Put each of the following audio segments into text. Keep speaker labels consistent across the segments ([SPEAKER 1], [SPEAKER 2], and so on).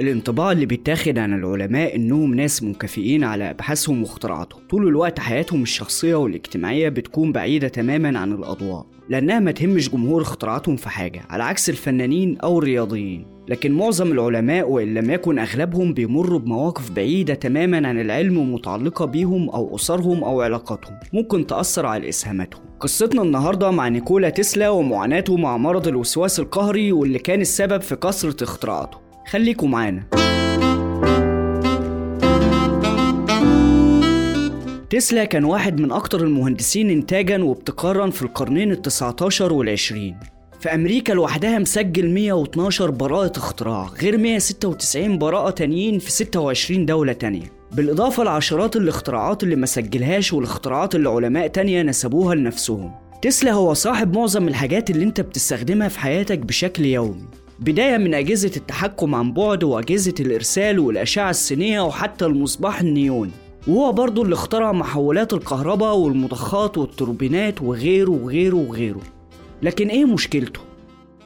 [SPEAKER 1] الانطباع اللي بيتاخد عن العلماء إنهم ناس منكفئين على أبحاثهم واختراعاتهم. طول الوقت حياتهم الشخصية والاجتماعية بتكون بعيدة تماما عن الأضواء لأنها ما تهمش جمهور اختراعاتهم في حاجة على عكس الفنانين أو الرياضيين. لكن معظم العلماء وإن لم يكن أغلبهم بيمروا بمواقف بعيدة تماما عن العلم ومتعلقة بيهم أو أسرهم أو علاقاتهم. ممكن تأثر على إسهاماتهم. قصتنا النهاردة مع نيكولا تسلا ومعاناته مع مرض الوسواس القهري واللي كان السبب في كثرة اختراعاته. خليكم معانا. تسلا كان واحد من أكتر المهندسين إنتاجا وابتكارا في القرنين التسعة عشر والعشرين. في أمريكا لوحدها مسجل 112 براءة اختراع غير 196 براءة تانيين في 26 دولة تانية. بالإضافة لعشرات الاختراعات اللي ما سجلهاش والاختراعات اللي علماء تانية نسبوها لنفسهم. تسلا هو صاحب معظم الحاجات اللي انت بتستخدمها في حياتك بشكل يومي. بداية من أجهزة التحكم عن بعد وأجهزة الإرسال والأشعة السينية وحتى المصباح النيوني وهو برضه اللي اخترع محولات الكهرباء والمضخات والتوربينات وغيره وغيره وغيره. لكن إيه مشكلته؟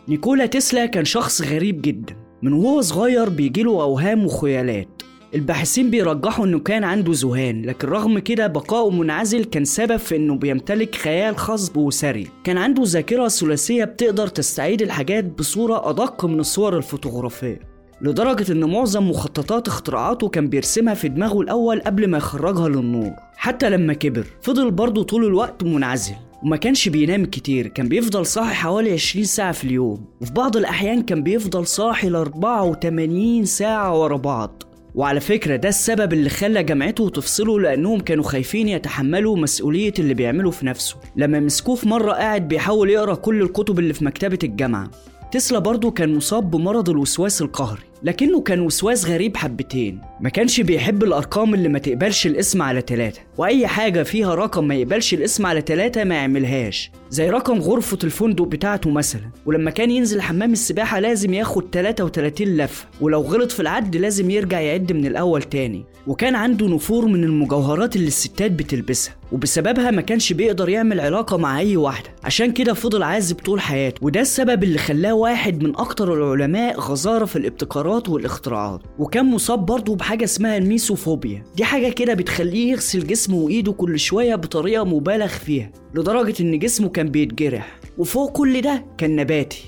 [SPEAKER 1] نيكولا تسلا كان شخص غريب جدا. من وهو صغير بيجيله أوهام وخيالات. الباحثين بيرجحوا إنه كان عنده ذهان لكن رغم كده بقائه منعزل كان سبب في إنه بيمتلك خيال خصب وسري. كان عنده ذاكرة ثلاثية بتقدر تستعيد الحاجات بصورة أدق من الصور الفوتوغرافية. لدرجة إن معظم مخططات اختراعاته كان بيرسمها في دماغه الأول قبل ما يخرجها للنور. حتى لما كبر فضل برضه طول الوقت منعزل وما كانش بينام كتير كان بيفضل صاحي حوالي 20 ساعة في اليوم. وفي بعض الأحيان كان بيفضل صاحي ل 84 ساعة ورا بعض. وعلى فكرة ده السبب اللي خلى جامعته تفصله لأنهم كانوا خايفين يتحملوا مسؤولية اللي بيعمله في نفسه. لما مسكوه في مرة قاعد بيحاول يقرأ كل الكتب اللي في مكتبة الجامعة. تسلا برضه كان مصاب بمرض الوسواس القهري. لكنه كان وسواس غريب حبتين. ما كانش بيحب الأرقام اللي ما تقبلش الاسم على تلاتة. وأي حاجة فيها رقم ما يقبلش الاسم على تلاتة ما يعملهاش. زي رقم غرفة الفندق بتاعته مثلا. ولما كان ينزل حمام السباحة لازم ياخد 33 لفة ولو غلط في العد لازم يرجع يعد من الأول تاني. وكان عنده نفور من المجوهرات اللي الستات بتلبسها. وبسببها ما كانش بيقدر يعمل علاقة مع أي واحدة. عشان كده فضل عازب طول حياته. وده السبب اللي خلاه واحد من أكتر العلماء غزارة في الابتكارات والاختراعات وكان مصاب برضه بحاجة اسمها الميسوفوبيا. دي حاجة كده بتخليه يغسل جسمه وإيده كل شوية بطريقة مبالغ فيها لدرجة إن جسمه كان بيتجرح. وفوق كل ده كان نباتي.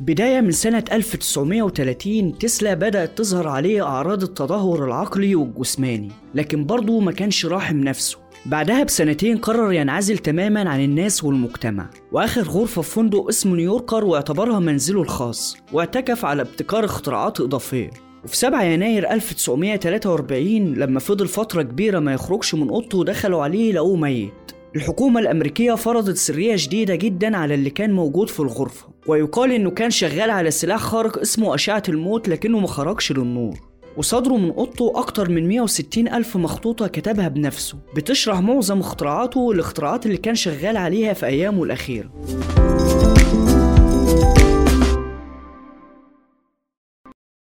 [SPEAKER 1] بداية من سنة 1930 تسلا بدأت تظهر عليه أعراض التدهور العقلي والجسماني لكن برضه ما كانش راحم نفسه. بعدها بسنتين قرر ينعزل تماما عن الناس والمجتمع. وآخر غرفة في فندق اسمه نيويوركر واعتبرها منزله الخاص واعتكف على ابتكار اختراعات إضافية. وفي 7 يناير 1943 لما فضل فترة كبيرة ما يخرجش من أوضته دخلوا عليه لقوه ميت. الحكومة الأمريكية فرضت سرية شديدة جدا على اللي كان موجود في الغرفة ويقال إنه كان شغال على سلاح خارق اسمه أشعة الموت لكنه ما خرجش للنور. وصدره من أوضته أكتر من 160 ألف مخطوطة كتبها بنفسه بتشرح معظم اختراعاته والاختراعات اللي كان شغال عليها في أيامه الأخيرة.